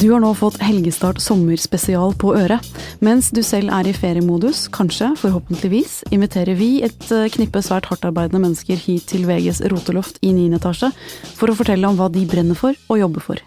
Du har nå fått Helgestart sommerspesial på øret. Mens du selv er i feriemodus, kanskje, forhåpentligvis, inviterer vi et eh, knippe svært hardtarbeidende mennesker hit til VGs roteloft i 9. etasje for å fortelle om hva de brenner for og jobber for.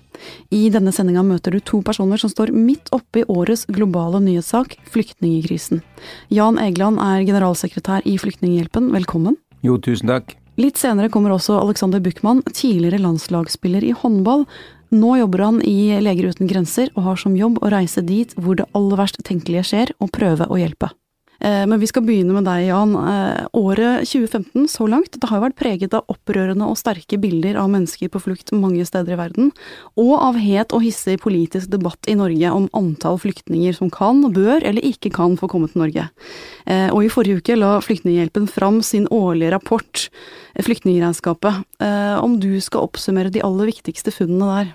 I denne sendinga møter du to personer som står midt oppe i årets globale nyhetssak, flyktningkrisen. Jan Egeland er generalsekretær i Flyktninghjelpen, velkommen. Jo, tusen takk. Litt senere kommer også Alexander Buchmann, tidligere landslagsspiller i håndball, nå jobber han i Leger uten grenser og har som jobb å reise dit hvor det aller verst tenkelige skjer, og prøve å hjelpe. Eh, men vi skal begynne med deg, Jan. Eh, året 2015 så langt, det har vært preget av opprørende og sterke bilder av mennesker på flukt mange steder i verden, og av het og hissig politisk debatt i Norge om antall flyktninger som kan, bør eller ikke kan få komme til Norge. Eh, og i forrige uke la Flyktninghjelpen fram sin årlige rapport, Flyktningregnskapet. Om du skal oppsummere de aller viktigste funnene der?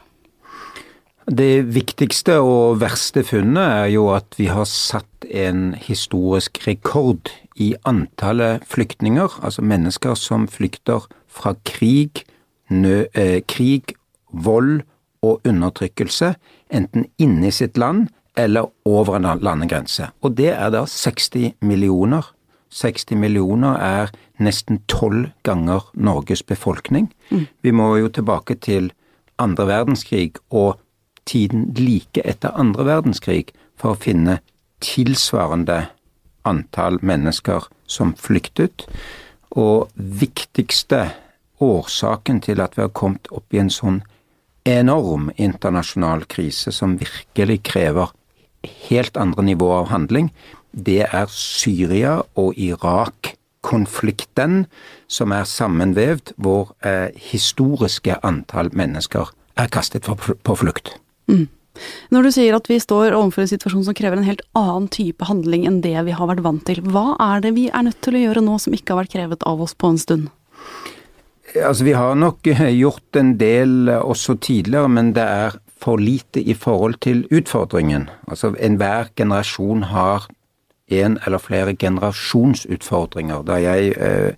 Det viktigste og verste funnet er jo at vi har satt en historisk rekord i antallet flyktninger, altså mennesker som flykter fra krig, nø, eh, krig, vold og undertrykkelse, enten inne i sitt land eller over en landegrense. Og det er da 60 millioner. 60 millioner er nesten tolv ganger Norges befolkning. Mm. Vi må jo tilbake til andre verdenskrig og tiden like etter andre verdenskrig for å finne tilsvarende antall mennesker som flyktet. Og viktigste årsaken til at vi har kommet opp i en sånn enorm internasjonal krise som virkelig krever helt andre nivåer av handling, det er Syria og Irak-konflikten som er sammenvevd, hvor eh, historiske antall mennesker er kastet på flukt. Mm. Når du sier at vi står overfor en situasjon som krever en helt annen type handling enn det vi har vært vant til, hva er det vi er nødt til å gjøre nå som ikke har vært krevet av oss på en stund? Altså, Vi har nok gjort en del også tidligere, men det er for lite i forhold til utfordringen. Altså, Enhver generasjon har en eller flere generasjonsutfordringer. Da jeg, eh,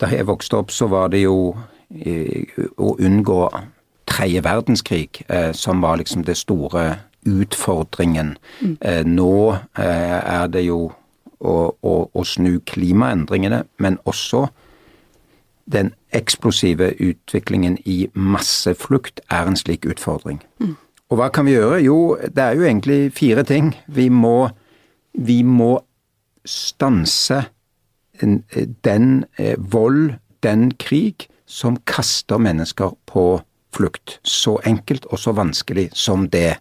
da jeg vokste opp, så var det jo eh, å unngå tredje verdenskrig eh, som var liksom det store utfordringen. Mm. Nå eh, er det jo å, å, å, snu klimaendringene, men også den eksplosive utviklingen i masseflukt er en slik utfordring. Mm. Og hva kan vi gjøre? Jo, det er jo egentlig fire ting. Vi må, vi må stanse den vold, den krig, som kaster mennesker på flukt. Så enkelt og så vanskelig som det.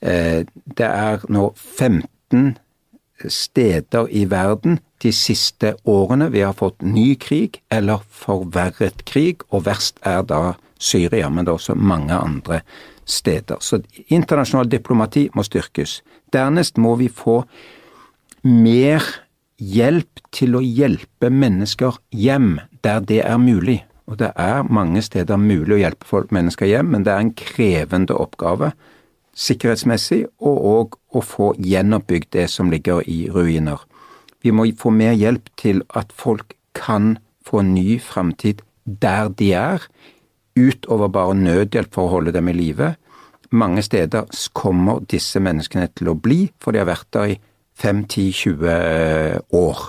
Eh, det er nå 15 steder i verden de siste årene vi har fått ny krig eller forverret krig, og verst er da Syria, men det er også mange andre steder. Så internasjonal diplomati må styrkes. Dernest må vi få mer hjelp til å hjelpe mennesker hjem der det er mulig. Og det er mange steder mulig å hjelpe folk, mennesker hjem, men det er en krevende oppgave sikkerhetsmessig, og òg å få gjenoppbygd det som ligger i ruiner. Vi må få mer hjelp til at folk kan få en ny framtid der de er, utover bare nødhjelp for å holde dem i live. Mange steder kommer disse menneskene til å bli, for de har vært der i 5-10-20 år.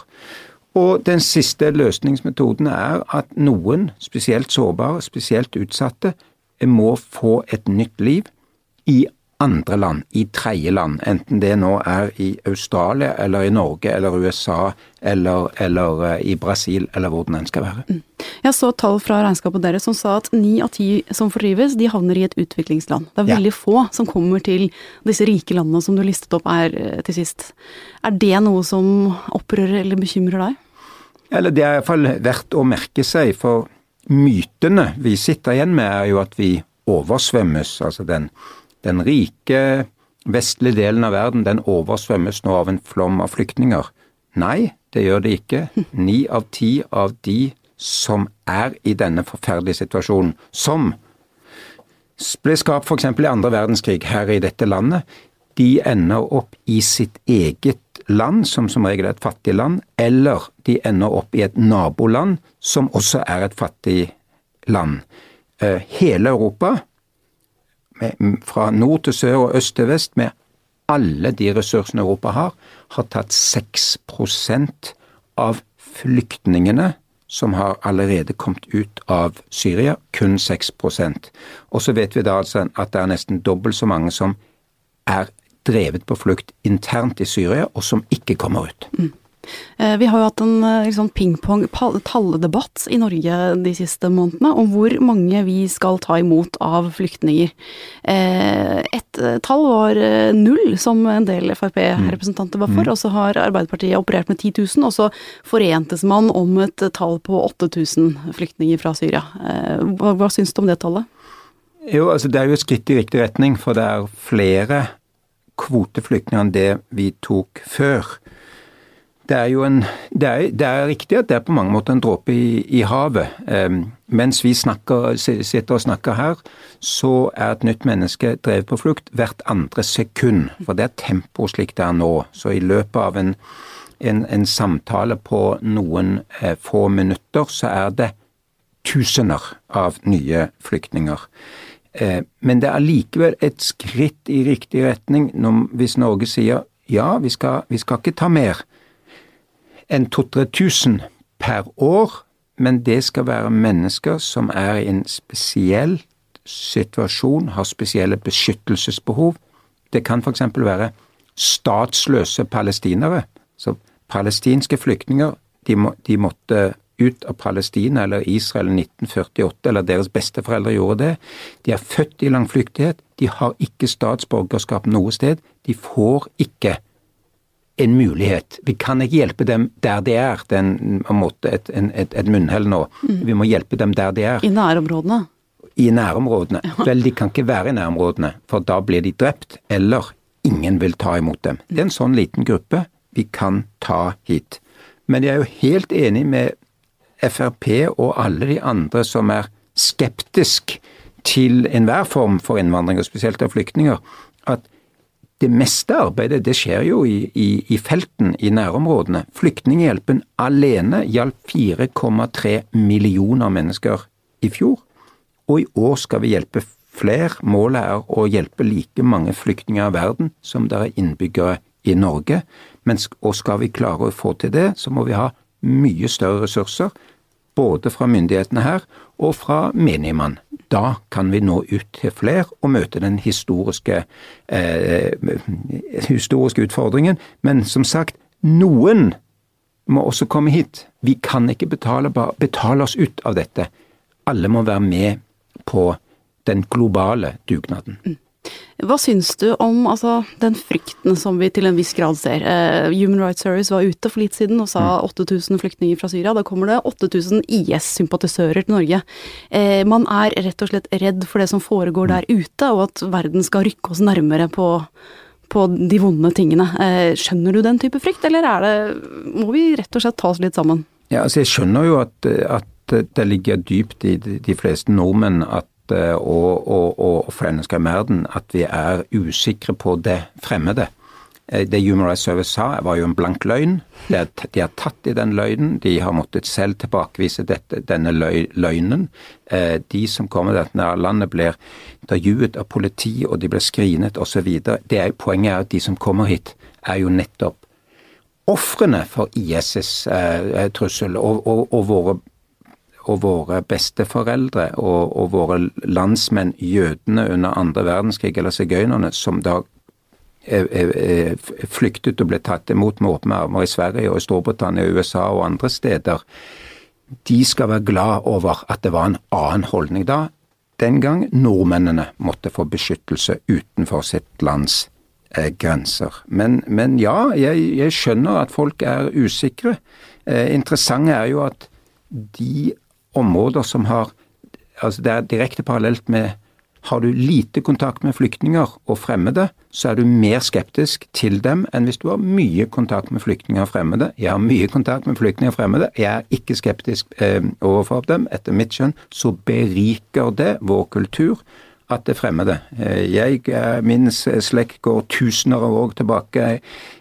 Og den siste løsningsmetoden er at noen, spesielt sårbare, spesielt utsatte, må få et nytt liv i andre land, i tredjeland, enten det nå er i Australia eller i Norge eller USA eller, eller uh, i Brasil eller hvor den enn skal være. Mm. Jeg så tall fra regnskapet deres som sa at ni av ti som fordrives, de havner i et utviklingsland. Det er veldig ja. få som kommer til disse rike landene som du listet opp her uh, til sist. Er det noe som opprører eller bekymrer deg? Eller det er iallfall verdt å merke seg, for mytene vi sitter igjen med, er jo at vi oversvømmes. Altså den, den rike vestlige delen av verden, den oversvømmes nå av en flom av flyktninger. Nei, det gjør det ikke. Ni av ti av de som er i denne forferdelige situasjonen, som ble skapt f.eks. i andre verdenskrig her i dette landet, de ender opp i sitt eget land, som som regel er et fattig land, eller de ender opp i et naboland, som også er et fattig land. Eh, hele Europa fra nord til sør og øst til vest, med alle de ressursene Europa har, har tatt 6% av flyktningene som har allerede kommet ut av Syria, kun 6% Og så vet vi da altså at det er nesten dobbelt så mange som er drevet på flukt internt i Syria, og som ikke kommer ut. Mm. Eh, vi har jo hatt en liksom, pingpong talledebatt i Norge de siste månedene om hvor mange vi skal ta imot av flyktninger. Eh, et tall var null, som en del Frp-representanter var for, mm. og så har Arbeiderpartiet operert med 10 000, og så forentes man om et tall på 8000 flyktninger fra Syria. Hva, hva syns du om det tallet? Jo, altså Det er jo et skritt i riktig retning, for det er flere kvoteflyktninger enn det vi tok før det er jo en det er, det er, riktig at det er på mange måter en dråpe i, i havet. Um, mens vi snakker, sitter og snakker her, så er et nytt menneske drevet på flukt hvert andre sekund. For det er tempoet slik det er nå. Så i løpet av en, en, en samtale på noen eh, få minutter, så er det tusener av nye flyktninger. Eh, men det er likevel et skritt i riktig retning hvis Norge sier ja, vi skal, vi skal ikke ta mer enn 2000-3000 per år, men det skal være mennesker som er i en spesiell situasjon, har spesielle beskyttelsesbehov. Det kan f.eks. være statsløse palestinere. Så palestinske flyktninger, de, må, de måtte ut av Palestina eller Israel i 1948, eller deres besteforeldre gjorde det. De er født i langflyktighet, de har ikke statsborgerskap noe sted. De får ikke en mulighet. Vi kan ikke hjelpe dem der de er. Det er en, måte et, et, et munnhell nå. Mm. Vi må hjelpe dem der de er. I nærområdene? I nærområdene. Ja. Vel, de kan ikke være i nærområdene, for da blir de drept, eller ingen vil ta imot dem. Det er en sånn liten gruppe vi kan ta hit. Men jeg er jo helt enig med Frp og alle de andre som er skeptisk til enhver form for innvandring, og spesielt av flyktninger, at det meste arbeidet det skjer jo i, i, i felten, i nærområdene. Flyktninghjelpen alene hjalp 4,3 millioner mennesker i fjor, og i år skal vi hjelpe flere. Målet er å hjelpe like mange flyktninger i verden som det er innbyggere i Norge. Men, og skal vi klare å få til det, så må vi ha mye større ressurser, både fra myndighetene her og fra menigmann. Da kan vi nå ut til flere og møte den historiske, eh, historiske utfordringen. Men som sagt, noen må også komme hit. Vi kan ikke betale, betale oss ut av dette. Alle må være med på den globale dugnaden. Mm. Hva syns du om altså, den frykten som vi til en viss grad ser? Eh, Human Rights Service var ute for litt siden og sa 8000 mm. flyktninger fra Syria. Da kommer det 8000 IS-sympatisører til Norge. Eh, man er rett og slett redd for det som foregår der ute, og at verden skal rykke oss nærmere på, på de vonde tingene. Eh, skjønner du den type frykt, eller er det, må vi rett og slett ta oss litt sammen? Ja, altså Jeg skjønner jo at, at det ligger dypt i de fleste nordmenn at og, og, og for i verden at vi er usikre på det fremmede. Eh, det Human Rights Service sa, var jo en blank løgn. De har tatt i den løgnen. De har måttet selv tilbakevise dette, denne løgnen. Eh, de som kommer til dette landet, blir intervjuet av politi, og de blir skrinet osv. Poenget er at de som kommer hit, er jo nettopp ofrene for ISs trussel, og, og, og våre og våre besteforeldre og, og våre landsmenn, jødene under andre verdenskrig, eller sigøynerne, som da flyktet og ble tatt imot med åpne armer i Sverige og i Storbritannia, og USA og andre steder, de skal være glad over at det var en annen holdning da. Den gang nordmennene måtte få beskyttelse utenfor sitt lands eh, grenser. Men, men ja, jeg, jeg, skjønner at folk er usikre. Eh, interessant er jo at de områder som har altså Det er direkte parallelt med har du lite kontakt med flyktninger og fremmede, så er du mer skeptisk til dem enn hvis du har mye kontakt med flyktninger og fremmede. Jeg har mye kontakt med flyktninger og fremmede. Jeg er ikke skeptisk eh, overfor dem. Etter mitt skjønn så beriker det vår kultur at det fremmede. Eh, jeg, eh, min slekt går tusener av år tilbake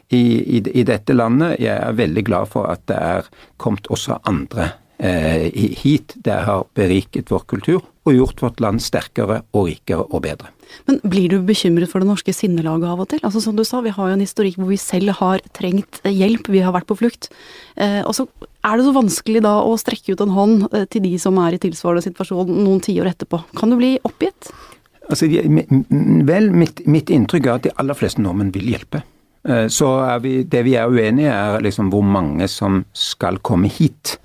i, i, i, dette landet. Jeg er veldig glad for at det er kommet også andre hit. Det har beriket vår kultur og gjort vårt land sterkere og rikere og bedre. Men blir du bekymret for det norske sinnelaget av og til? Altså Som du sa, vi har jo en historikk hvor vi selv har trengt hjelp, vi har vært på flukt. Eh, og så er det så vanskelig da å strekke ut en hånd eh, til de som er i tilsvarende situasjon noen tiår etterpå. Kan du bli oppgitt? Altså, vel, mitt, mitt inntrykk er at de aller fleste nordmenn vil hjelpe. Eh, så vi, det vi er uenige er liksom hvor mange som skal komme hit.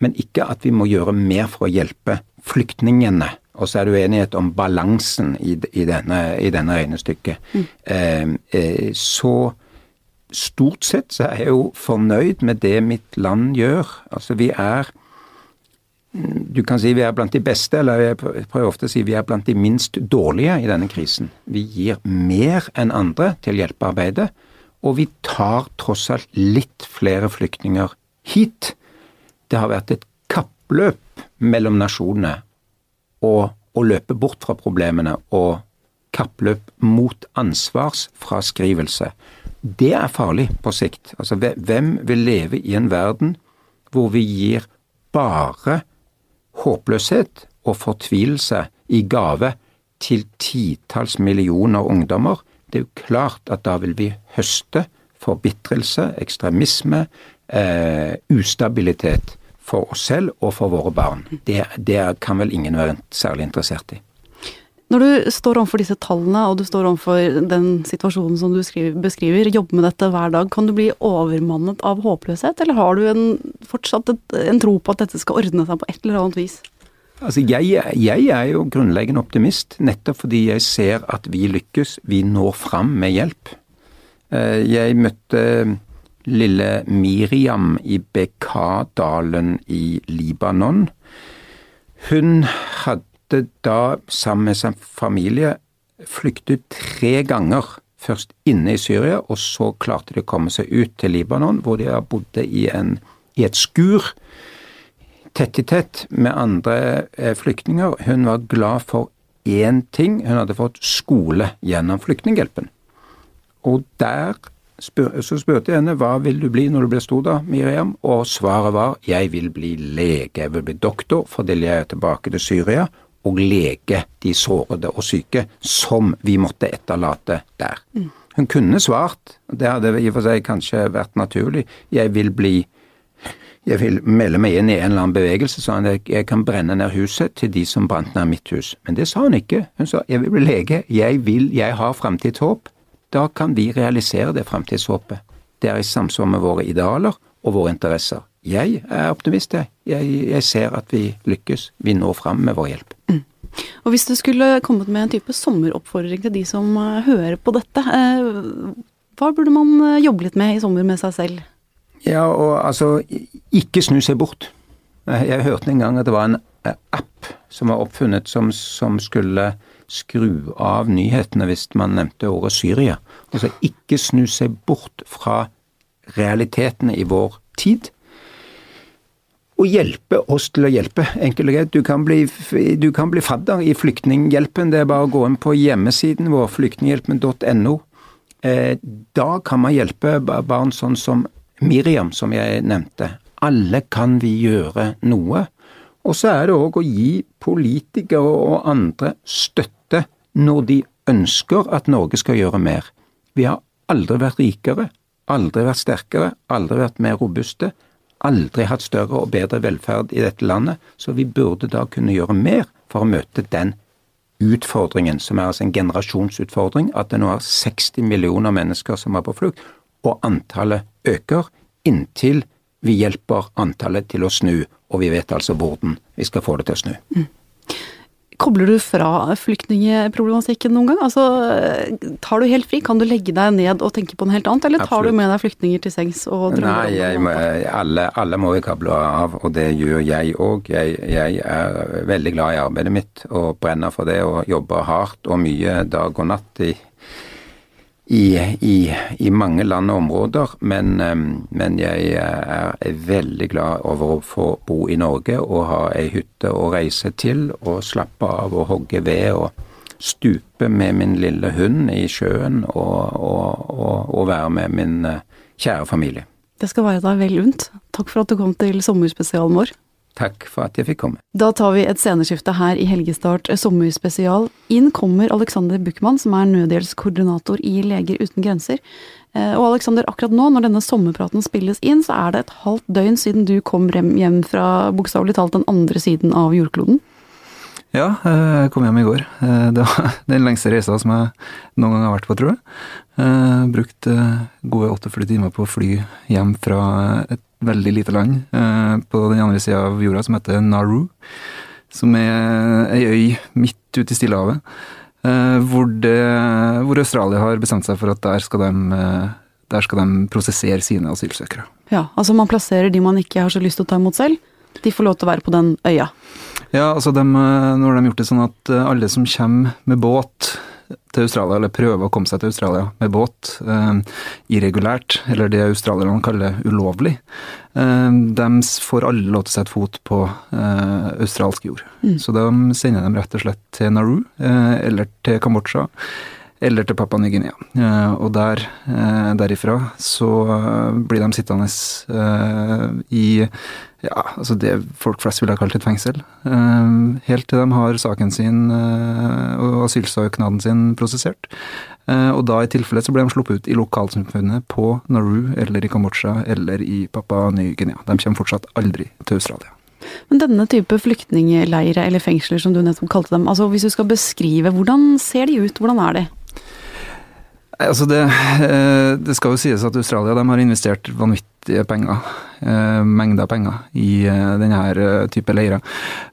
Men ikke at vi må gjøre mer for å hjelpe flyktningene. Og så er det uenighet om balansen i, i, denne, i denne regnestykket. Mm. Eh, eh, så stort sett så er jeg jo fornøyd med det mitt land gjør. Altså vi er du kan si vi er blant de beste, eller jeg prøver ofte å si vi er blant de minst dårlige i denne krisen. Vi gir mer enn andre til hjelpearbeidet, og vi tar tross alt litt flere flyktninger hit. Det har vært et kappløp mellom nasjonene og å løpe bort fra problemene og kappløp mot ansvarsfraskrivelse. Det er farlig på sikt. Altså, hvem vil leve i en verden hvor vi gir bare håpløshet og fortvilelse i gave til titalls millioner ungdommer? Det er jo klart at da vil vi høste forbitrelse, ekstremisme, eh, ustabilitet for oss selv og for våre barn. Det, det kan vel ingen være særlig interessert i. Når du står overfor disse tallene, og du står overfor den situasjonen som du skriver, beskriver, jobber med dette hver dag, kan du bli overmannet av håpløshet, eller har du en, fortsatt et, en tro på at dette skal ordne seg på et eller annet vis? Altså, jeg, jeg, er jo grunnleggende optimist, nettopp fordi jeg ser at vi lykkes. Vi når fram med hjelp. Eh, jeg møtte lille Miriam i Bekadalen i Libanon. Hun hadde da, sammen med sin familie, flyktet tre ganger. Først inne i Syria, og så klarte de å komme seg ut til Libanon, hvor de bodde i, en, i et skur tett i tett med andre eh, flyktninger. Hun var glad for én ting. Hun hadde fått skole gjennom Flyktninghjelpen. Og der spør, så spurte jeg henne hva vil du bli når du blir stor da, Miriam, og svaret var jeg vil bli lege, jeg vil bli doktor, fordi jeg tilbake til Syria og lege de sårede og syke som vi måtte etterlate der. Mm. Hun kunne svart, det hadde i og for seg kanskje vært naturlig, jeg vil bli jeg vil melde meg inn i en eller annen bevegelse sånn at jeg kan brenne ned huset til de som brant ned mitt hus. Men det sa hun ikke. Hun sa jeg vil bli lege, jeg vil, jeg har framtidshåp. Da kan vi realisere det fremtidshåpet. Det er i samsvar med våre idealer og våre interesser. Jeg er optimist, jeg. Jeg, jeg ser at vi lykkes. Vi når fram med vår hjelp. Mm. Og Hvis du skulle kommet med en type sommeroppfordring til de som uh, hører på dette, uh, hva burde man uh, jobbe litt med i sommer med seg selv? Ja, og altså, ikke snu seg bort. Jeg hørte en gang at det var en app som var oppfunnet som, som skulle skru av nyhetene hvis man nevnte ordet Syria. Altså ikke snu seg bort fra realitetene i vår tid. Og hjelpe oss til å hjelpe. Enkelt og greit. Du kan bli, du kan bli fadder i Flyktninghjelpen. Det er bare å gå inn på hjemmesiden vår, flyktninghjelpen.no. Eh, da kan man hjelpe barn sånn som Miriam, som jeg nevnte. Alle kan vi gjøre noe. Og så er det òg å gi politikere og andre støtte når de ønsker at Norge skal gjøre mer. Vi har aldri vært rikere, aldri vært sterkere, aldri vært mer robuste, aldri hatt større og bedre velferd i dette landet, så vi burde da kunne gjøre mer for å møte den utfordringen, som er altså en generasjonsutfordring, at det nå er 60 millioner mennesker som er på flukt, og antallet øker inntil vi hjelper antallet til å snu, og vi vet altså hvordan vi skal få det til å snu. Mm. Kobler du fra flyktningeproblematikken noen gang? Altså, tar du helt fri? Kan du legge deg ned og tenke på noe helt annet, eller tar Absolutt. du med deg flyktninger til sengs og drømmer Nei, jeg, må, alle, alle, må vi kable av, og det gjør jeg òg. Jeg, jeg, er veldig glad i arbeidet mitt og brenner for det og jobber hardt og mye dag og natt i i, i, i, mange land og områder, men, men, jeg er veldig glad over å få bo i Norge og ha ei hytte å reise til og slappe av og hogge ved og stupe med min lille hund i sjøen og, og, og, og være med min eh, kjære familie. Det skal være deg vel unt. Takk for at du kom til sommerspesialen vår. Takk for at jeg fikk komme. Da tar vi et sceneskifte her i Helgestart sommerspesial. Inn kommer Alexander Buchmann, som er nødhjelpskoordinator i Leger uten grenser. Eh, og Alexander, akkurat nå når denne sommerpraten spilles inn, så er det et halvt døgn siden du kom hjem fra bokstavelig talt den andre siden av jordkloden. Ja, jeg kom hjem i går. Eh, det var den lengste reisa som jeg noen gang har vært på, tror jeg. jeg brukt gode 48 timer på å fly hjem fra et veldig lite land eh, på den andre sida av jorda som heter Nauru. Som er ei øy midt ute i Stillehavet. Eh, hvor, hvor, Australia har bestemt seg for at der skal de, eh, der skal de prosessere sine asylsøkere. Ja, altså man plasserer de man ikke har så lyst til å ta imot selv. De får lov til å være på den øya. Ja, altså de, nå har de gjort det sånn at alle som kommer med båt til Australia, eller prøve å komme seg til Australia med båt, eh, irregulært, eller det australierne kaller ulovlig, eh, de får alle lov til å sette fot på eh, australsk jord. Mm. Så de sender dem rett og slett til Nauru, eh, eller til Kambodsja, eller til Papua Ny-Guinea. Eh, og der, eh, derifra så blir de sittende i ja, altså det folk flest ville ha kalt et fengsel. Eh, helt til de har saken sin eh, og asylsøknaden sin prosessert. Eh, og da i tilfelle så ble de sluppet ut i lokalsamfunnet på Nauru eller i Kambodsja eller i Papua Ny-Guinea. De kommer fortsatt aldri til Australia. Men denne type flyktningleirer eller fengsler som du nettopp kalte dem, altså hvis du skal beskrive, hvordan ser de ut, hvordan er de? Altså det, eh, det, skal jo sies at Australia har investert vanvittige penger, eh, mengder penger, i eh, denne type leirer.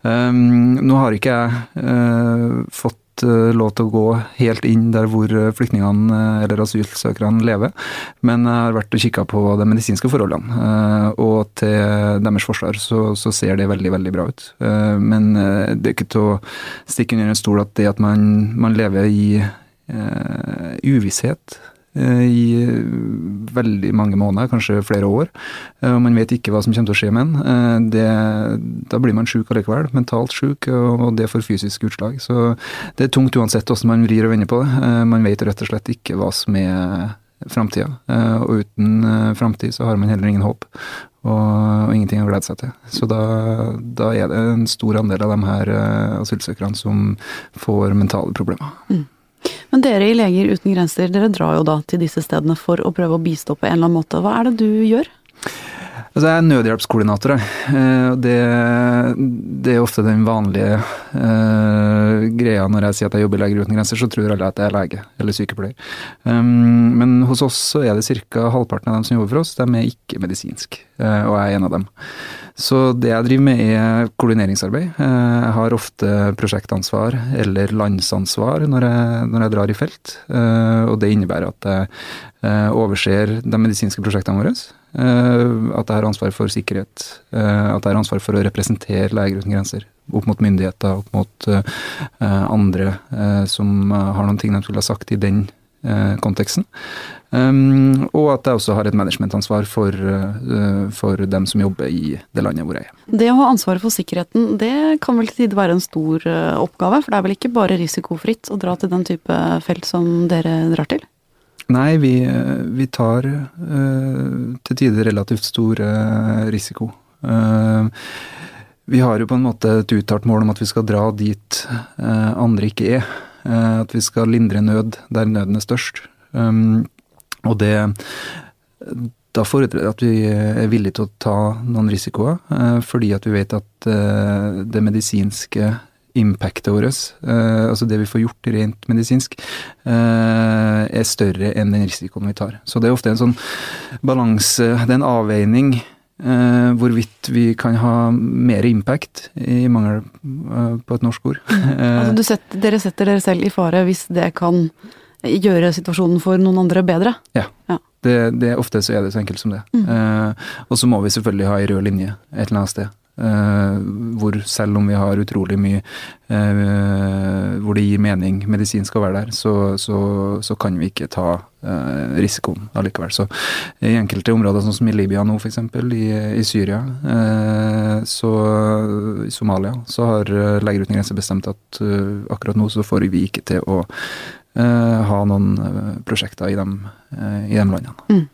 Nå har ikke jeg fått lov til å gå helt inn der hvor flyktningene eller asylsøkerne lever, men jeg har vært og kikka på de medisinske forholdene. Og til deres forsvar så, så, ser det veldig, veldig bra ut. Men det er ikke til å stikke under en stol at det at man, man lever i uvisshet uh, i veldig mange måneder, kanskje flere år. Og man vet ikke hva som kommer til å skje med en. da blir man sjuk allikevel. Mentalt sjuk, og, det får fysisk utslag. Så det er tungt uansett hvordan man vrir og vender på det. man vet rett og slett ikke hva som er framtida. og uten framtid så har man heller ingen håp. Og, og, ingenting å glede seg til. Så da, da, er det en stor andel av de her asylsøkerne som får mentale problemer. Mm. Men dere i Leger uten grenser, dere drar jo da til disse stedene for å prøve å bistå på en eller annen måte. Hva er det du gjør? Altså jeg er nødhjelpskoordinator. Eh, det, det, er ofte den vanlige uh, greia når jeg sier at jeg jobber i Leger uten grenser, så tror alle at jeg er lege eller sykepleier. Um, men hos oss så er det ca. halvparten av dem som jobber for oss, de er ikke medisinsk, uh, og jeg er en av dem. Så det jeg driver med er koordineringsarbeid. Jeg har ofte prosjektansvar eller landsansvar når jeg, når jeg drar i felt. Og det innebærer at jeg overser de medisinske prosjektene våre. At jeg har ansvar for sikkerhet. At jeg har ansvar for å representere Leger uten grenser opp mot myndigheter, opp mot andre som har noen ting de skulle ha sagt i den konteksten. Um, og at jeg også har et managementansvar for, uh, for dem som jobber i det landet hvor jeg er. Det å ha ansvaret for sikkerheten, det kan vel til tider være en stor uh, oppgave? For det er vel ikke bare risikofritt å dra til den type felt som dere drar til? Nei, vi, vi tar uh, til tider relativt stor risiko. vi har jo på en måte et uttalt mål om at vi skal dra dit andre ikke er. at vi skal lindre nød der nøden er størst. Um, og det da fordrer det at vi er villige til å ta noen risikoer, fordi at vi vet at det medisinske impactet vårt, eh, altså det vi får gjort rent medisinsk, er større enn den risikoen vi tar. Så det er ofte en sånn balanse, det er en avveining hvorvidt vi kan ha mer impact, i mangel på et norsk ord. altså setter, dere setter dere selv i fare hvis det kan gjøre situasjonen for noen andre bedre. Ja. ja. Det, det, ofte så er det så enkelt som det. Mm. Eh, og så må vi selvfølgelig ha ei rød linje et eller annet sted. Eh, hvor selv om vi har utrolig mye eh, hvor det gir mening medisin skal være der, så, så, så kan vi ikke ta eh, risikoen allikevel. Så i enkelte områder, sånn som i Libya nå f.eks., i, i Syria, så i Somalia, så har Leger uten grenser bestemt at akkurat nå så får vi ikke til å ha noen prosjekter i de, i de landene. Mm.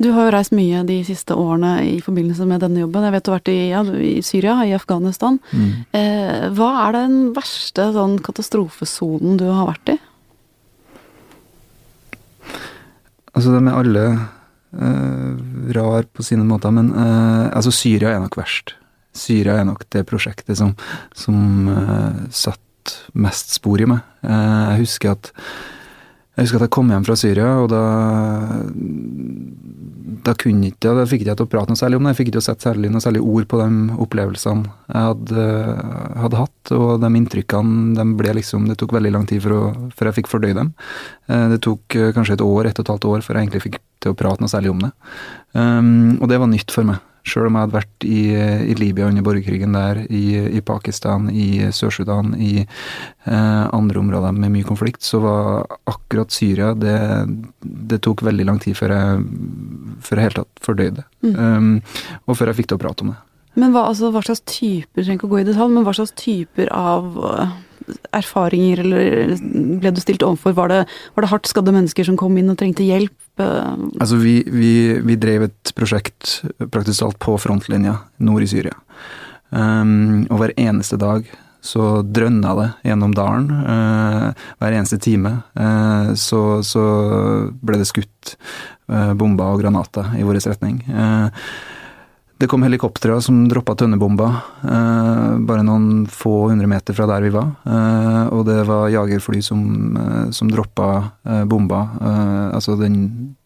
Du har jo reist mye de siste årene i forbindelse med denne jobben. Jeg vet du har vært i, ja, i Syria, i Afghanistan. Mm. Eh, hva er den verste sånn katastrofesonen du har vært i? Altså, de er alle eh, rar på sine måter, men eh, altså Syria er nok verst. Syria er nok det prosjektet som, som uh, satt mest spor i meg. jeg husker at jeg husker at jeg kom hjem fra Syria, og da, da kunne ikke, da fikk jeg ikke til å prate noe særlig om det. Jeg fikk ikke til å sette særlig noe særlig ord på de opplevelsene jeg hadde, hadde hatt. Og de inntrykkene de ble liksom Det tok veldig lang tid for, før jeg fikk fordøyd dem. Eh, det tok eh, kanskje et år, ett og et halvt år før jeg egentlig fikk til å prate noe særlig om det. Um, og det var nytt for meg. Sjøl om jeg hadde vært i, i, Libya under borgerkrigen der, i, i Pakistan, i Sør-Sudan, i eh, andre områder med mye konflikt, så var akkurat Syria det, det tok veldig lang tid før jeg, før jeg helt tatt fordøyde. Mm. Um, og før jeg fikk til å prate om det. Men hva, altså, hva slags typer, trenger ikke å gå i detalj, men hva slags typer av erfaringer, eller ble du stilt overfor? Var det, var det hardt skadde mennesker som kom inn og trengte hjelp? Altså, vi, vi, vi drev et prosjekt praktisk talt på frontlinja nord i Syria. Um, og hver eneste dag så drønna det gjennom dalen. Uh, hver eneste time uh, så, så, ble det skutt uh, bomber og granater i vår retning. Uh, det kom helikoptre som droppa tønnebomber eh, bare noen få hundre meter fra der vi var. Eh, og det var jagerfly som, eh, som droppa eh, bomber. Eh, altså den,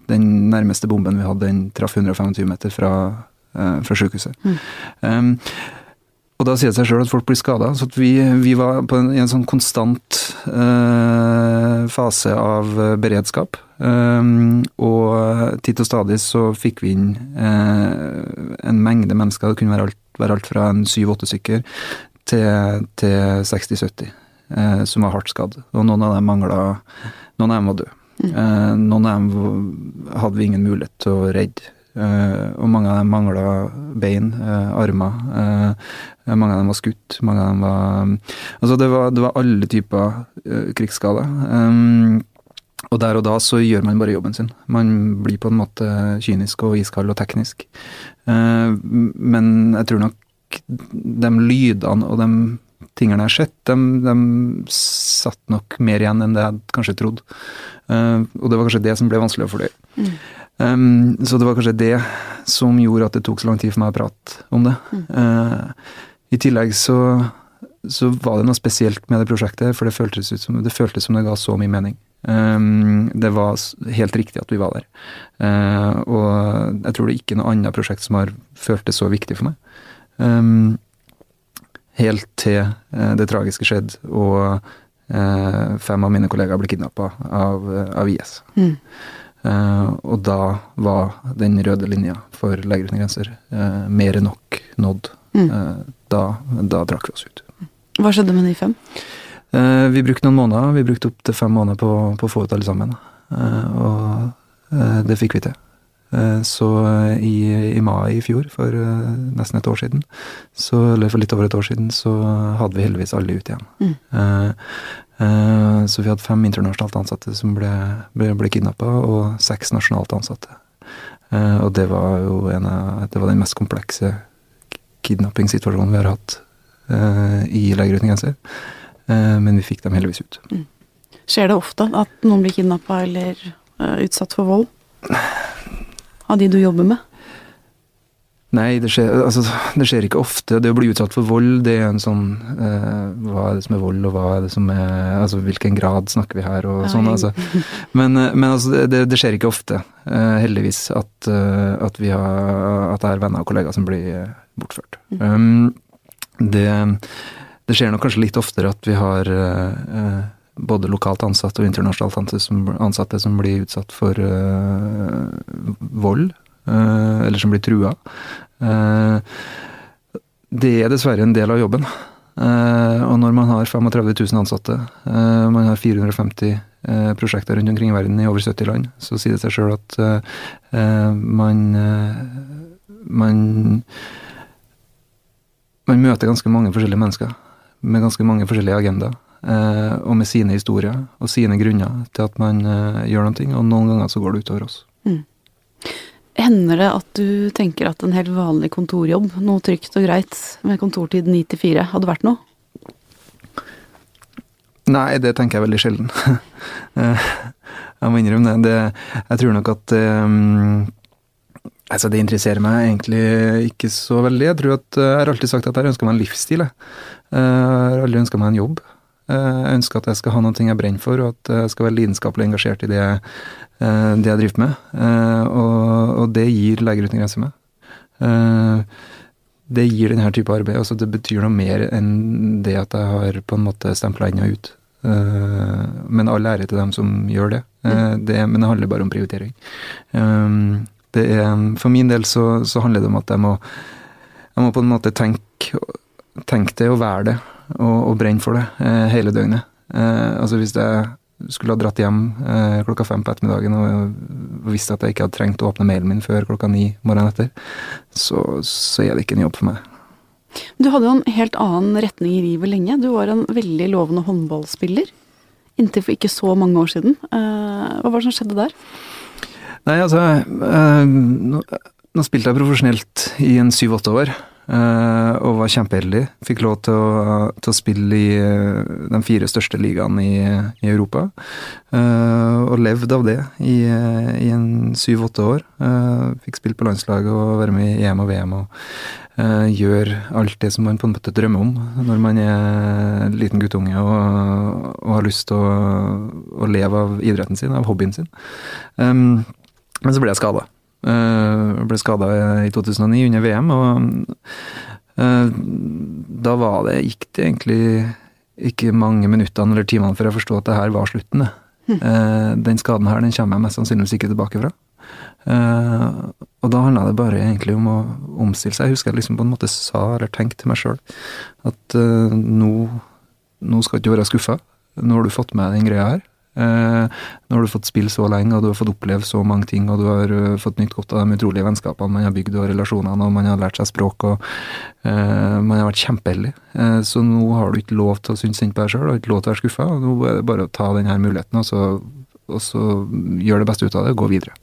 den, nærmeste bomben vi hadde, den traff 125 meter fra, eh, fra sykehuset. Mm. Og da sier det seg sjøl at folk blir skada. Så vi, vi, var på en, i en sånn konstant uh, fase av eh, beredskap. Um, og titt og stadig så fikk vi inn uh, en mengde mennesker, det kunne være alt, være alt fra en syv-åtte stykker til, til 60-70, uh, som var hardt skadd. Og noen av dem mangla Noen av dem var døde. Mm. noen av dem hadde vi ingen mulighet til å redde. Uh, og mange av dem mangla bein, uh, armer. Uh, mange av dem var skutt. Mange av dem var Altså, det var, det var alle typer krigsskader. Um, og der og da så gjør man bare jobben sin. Man blir på en måte kynisk og iskald og teknisk. men jeg tror nok de lydene og de tingene jeg har sett, de, de satt nok mer igjen enn det jeg kanskje trodde. og det var kanskje det som ble vanskelig å fordøye. Mm. Um, så det var kanskje det som gjorde at det tok så lang tid for meg å prate om det. Mm. Uh, I tillegg så, så, var det noe spesielt med det prosjektet, for det føltes, som, det føltes som det ga så mye mening. Um, det var helt riktig at vi var der. Uh, og jeg tror det er ikke noe annet prosjekt som har følt det så viktig for meg. Um, helt til uh, det tragiske skjedde, og fem av mine kollegaer ble kidnappa av, av, IS. Mm. Uh, og da var den røde linja for Leger uten grenser uh, mer enn nok nådd. Mm. Uh, da, da, trakk vi oss ut. Hva skjedde med de fem? vi brukte noen måneder. Vi brukte opptil fem måneder på, på, å få ut alle sammen. og det fikk vi til. Så i, i, mai i fjor, for nesten et år siden, så, eller for litt over et år siden, så hadde vi heldigvis alle ut igjen. Mm. Eh, så vi hadde fem internasjonalt ansatte som ble, ble, ble kidnappa, og seks nasjonalt ansatte. Eh, og det var jo en av, det var den mest komplekse kidnappingssituasjonen vi har hatt eh, i Leger uten grenser. Men vi fikk dem heldigvis ut. Mm. Skjer det ofte at noen blir kidnappa eller utsatt for vold? Av de du jobber med? Nei, det skjer, altså, det skjer, ikke ofte. Det å bli utsatt for vold, det er en sånn eh, Hva er det som er vold, og hva er det som er Altså hvilken grad snakker vi her, og sånn. Altså. Men, eh, men altså, det, det, skjer ikke ofte, eh, heldigvis, at, uh, at, vi har At det er venner og kollegaer som blir uh, bortført. Um, det, det, skjer nok kanskje litt oftere at vi har uh, både lokalt ansatte og internasjonalt ansatte som, ansatte som blir utsatt for vold eller som blir trua. Eh, det er dessverre en del av jobben. Eh, og når man har 35 000 ansatte, eh, man har 450 prosjekter rundt omkring i verden i over 70 land, så sier det seg sjøl at man man man møter ganske mange forskjellige mennesker med ganske mange forskjellige agendaer. og med sine historier og sine grunner til at man gjør noe, og noen ganger så går det utover oss. Mm. Hender det at du tenker at en helt vanlig kontorjobb, noe trygt og greit med kontortid 9 til 4, hadde vært noe? Nei, det tenker jeg veldig sjelden. Eh, jeg må innrømme det. det. Jeg tror nok at um, Altså, det interesserer meg egentlig ikke så veldig. Jeg tror at eh, jeg har alltid sagt at jeg ønsker meg en livsstil. Jeg, jeg har aldri ønska meg en jobb. Jeg ønsker at jeg skal ha noe jeg brenner for, og at jeg skal være lidenskapelig engasjert i det, det jeg driver med. Og, og det gir Leger uten grenser meg. Det gir denne type arbeid. altså Det betyr noe mer enn det at jeg har på en måte stempla inn og ut. Eh, men all ære til dem som gjør det. Eh, det. Men det handler bare om prioritering. Eh, det er, for min del så, så, handler det om at jeg må, jeg må på en måte tenke, tenke det og være det, og, og brenne for det hele døgnet. Altså hvis jeg skulle ha dratt hjem klokka fem på ettermiddagen og visste at jeg ikke hadde trengt å åpne mailen min før klokka ni morgenen etter, så, så er det ikke en jobb for meg. Du hadde jo en helt annen retning i livet lenge. Du var en veldig lovende håndballspiller. Inntil for ikke så mange år siden. Eh, hva var det som skjedde der? Nei, altså eh, Nå, nå spilte jeg profesjonelt i en syv-åtte år. Uh, og var kjempeheldig. Fikk lov til å, til å spille i uh, de fire største ligaene i, i Europa. Uh, og levd av det i, i en syv-åtte år. fikk spille på landslaget og være med i EM og VM. og gjøre alt det som man på en måte drømmer om når man er liten guttunge og, og har lyst til å, å, leve av idretten sin, av hobbyen sin. Men så ble jeg skada. Uh, ble skada i 2009 under VM, og uh, da var det, gikk det egentlig ikke mange minuttene eller timene før jeg forsto at det her var slutten. Mm. Den skaden her den kommer jeg mest sannsynligvis ikke tilbake fra. og da handla det bare egentlig om å omstille seg. Jeg husker jeg liksom på en måte sa eller tenkte til meg sjøl at nå, nå skal du ikke være skuffa. Nå har du fått med den greia her. Eh, nå har du fått spille så lenge, og du har fått oppleve så mange ting, og du har uh, fått nytt godt av de utrolige vennskapene man har bygd, og relasjonene, og man har lært seg språk, og uh, man har vært kjempeheldig. Uh, så nå har du ikke lov til å synes synd på deg sjøl, og ikke lov til å være skuffa. Nå er det bare å ta denne muligheten, og så, og så gjøre det beste ut av det, og gå videre.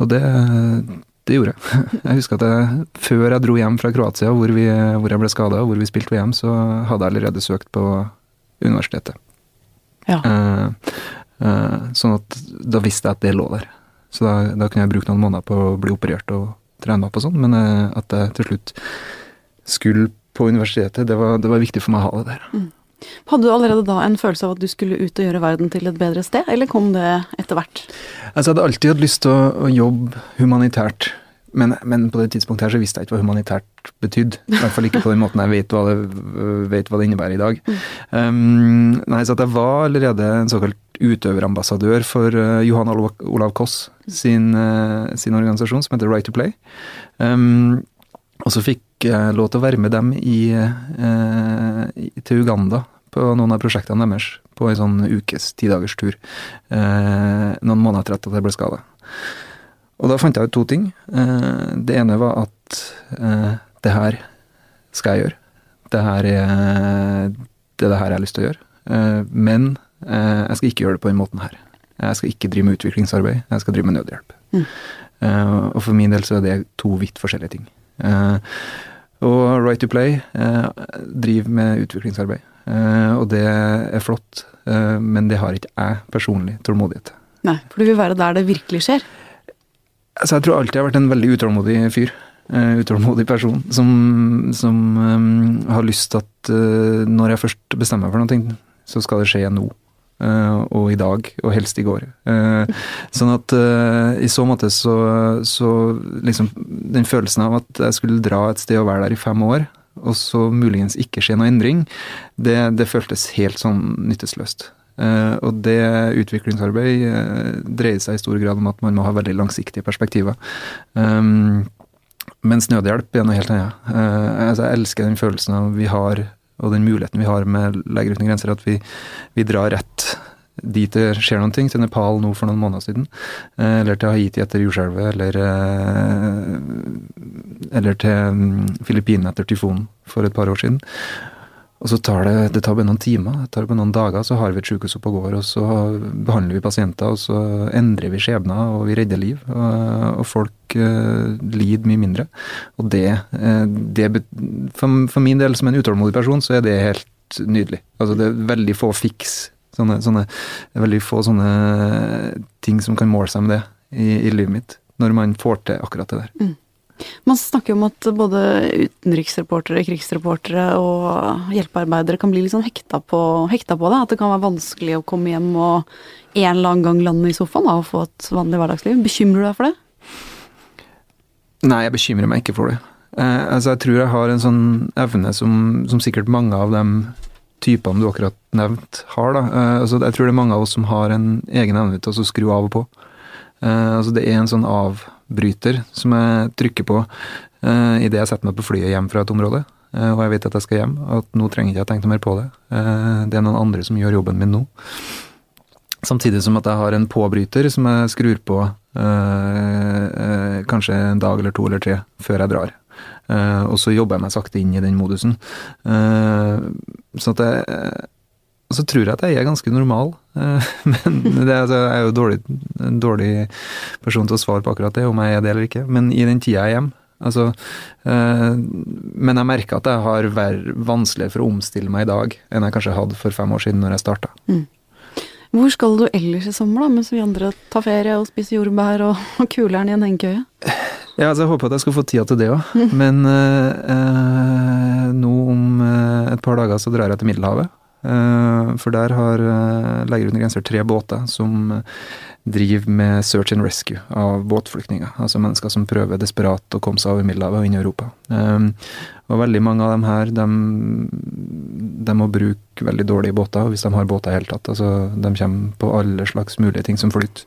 Og det, det gjorde jeg. Jeg husker at jeg, før jeg dro hjem fra Kroatia, hvor, vi, hvor jeg ble skada, og hvor vi spilte VM, så hadde jeg allerede søkt på universitetet. Ja. Uh, uh, sånn at da visste jeg at det lå der. Så da, da, kunne jeg bruke noen måneder på å bli operert og trene opp og sånn, men uh, at jeg til slutt skulle på universitetet, det var, det var, viktig for meg å ha det der. Mm. Hadde du allerede da en følelse av at du skulle ut og gjøre verden til et bedre sted, eller kom det etter hvert? Altså, jeg hadde alltid hatt lyst til å, å jobbe humanitært men, men, på det tidspunktet her så visste jeg ikke hva humanitært betydde. I hvert fall ikke på den måten jeg vet hva det, vet hva det innebærer i dag. Um, nei, så at jeg var allerede en såkalt utøverambassadør for uh, Johan Olav Koss sin, uh, sin, organisasjon, som heter Right to Play. Um, og så fikk jeg lov til å være med dem i, uh, til Uganda på noen av prosjektene deres på en sånn ukes, tidagers tur. noen måneder etter at jeg ble skada. Og da fant jeg ut to ting. Eh, det ene var at eh, det her skal jeg gjøre. Det her er det, er det her jeg har lyst til å gjøre. Eh, men jeg skal ikke gjøre det på den måten her. Jeg skal ikke drive med utviklingsarbeid, jeg skal drive med nødhjelp. Mm. Og for min del så er det to vidt forskjellige ting. Og Right to Play driver med utviklingsarbeid. Og det er flott, men det har ikke jeg personlig tålmodighet til. Nei, for du vil være der det virkelig skjer? Altså, jeg tror alltid jeg har vært en veldig utålmodig fyr. Uh, utålmodig person som, som um, har lyst til at uh, når jeg først bestemmer meg for noe, så skal det skje nå. Uh, og i dag, og helst i går. sånn at i så måte så, så liksom Den følelsen av at jeg skulle dra et sted og være der i fem år, og så muligens ikke skje noe endring, det, det føltes helt sånn nytteløst. Uh, og det utviklingsarbeid uh, dreier seg i stor grad om at man må ha veldig langsiktige perspektiver. Um, mens nødhjelp er noe helt annet. Altså jeg elsker den følelsen av vi har, og den muligheten vi har med Leger uten grenser, at vi, vi drar rett dit det skjer noen ting, til Nepal nå for noen måneder siden. Eller til Haiti etter jordskjelvet, eller, eller til um, Filippinene etter tyfonen for et par år siden. Og så tar det, det tar bare noen timer, det tar bare noen dager, så har vi et sykehus oppe og går, og så behandler vi pasienter, og så endrer vi skjebner, og vi redder liv. Og, og folk uh, lider mye mindre. Og det, uh, det for, for, min del, som en utålmodig person, så er det helt nydelig. Altså det er veldig få fiks. Sånne, sånne, veldig få sånne ting som kan måle seg med det i, i livet mitt. Når man får til akkurat det der. Mm. Man snakker om at både utenriksreportere, krigsreportere og hjelpearbeidere kan bli litt sånn hekta på, hekta på det. At det kan være vanskelig å komme hjem og en eller annen gang lande i sofaen da, og få et vanlig hverdagsliv. Bekymrer du deg for det? Nei, jeg bekymrer meg ikke for det. Eh, altså, jeg tror jeg har en sånn evne som, som sikkert mange av de typene du akkurat nevnt har. Da. Eh, altså, jeg tror det er mange av oss som har en egen evne til å skru av og på. Eh, altså, det er en sånn av bryter som jeg trykker på uh, idet jeg setter meg på flyet hjem fra et område. Uh, og jeg vet at jeg skal hjem, at nå trenger jeg ikke å tenke noe mer på det. Uh, det er noen andre som gjør jobben min nå. Samtidig som at jeg har en påbryter som jeg skrur på kanskje en dag eller to eller tre før jeg drar. og så jobber jeg meg sakte inn i den modusen. så at jeg og så tror jeg at jeg er ganske normal, eh, men det, altså, jeg er jo dårlig, en dårlig person til å svare på akkurat det, om jeg er det eller ikke. Men i den tida jeg er hjemme altså, eh, Men jeg merker at jeg har vært vanskeligere for å omstille meg i dag enn jeg kanskje hadde for fem år siden når jeg starta. Mm. Hvor skal du ellers i sommer, da, mens vi andre tar ferie og spiser jordbær og, og kuler'n i en hengekøye? Ja, altså, jeg håper at jeg skal få tida til det òg. Mm. Men øh, nå om et par dager så drar jeg til Middelhavet. Eh, for der har eh, Leger uten grenser tre båter som eh, driver med search and rescue av båtflyktninger. Altså mennesker som prøver desperat å komme seg over Middelhavet og inn i Europa. Og veldig mange av dem her, de, de må bruke veldig dårlige båter, hvis de har båter i hele tatt. Altså, de kommer på alle slags mulige ting som flyter.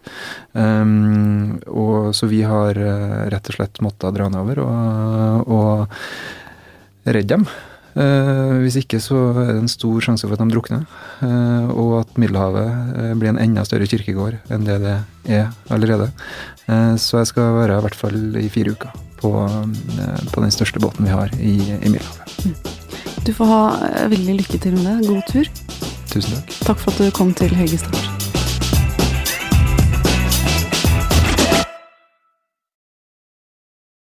Og så vi har rett og slett måttet dra nedover og, og redde dem. Eh, hvis ikke så er det en stor sjanse for at de drukner. Eh, og at Middelhavet eh, blir en enda større kirkegård enn det det er allerede. Så jeg skal være i hvert fall i fire uker på, på den største båten vi har i, i Middelhavet. Du får ha veldig lykke til med det. God tur. Tusen takk. Takk for at du kom til Høgestad.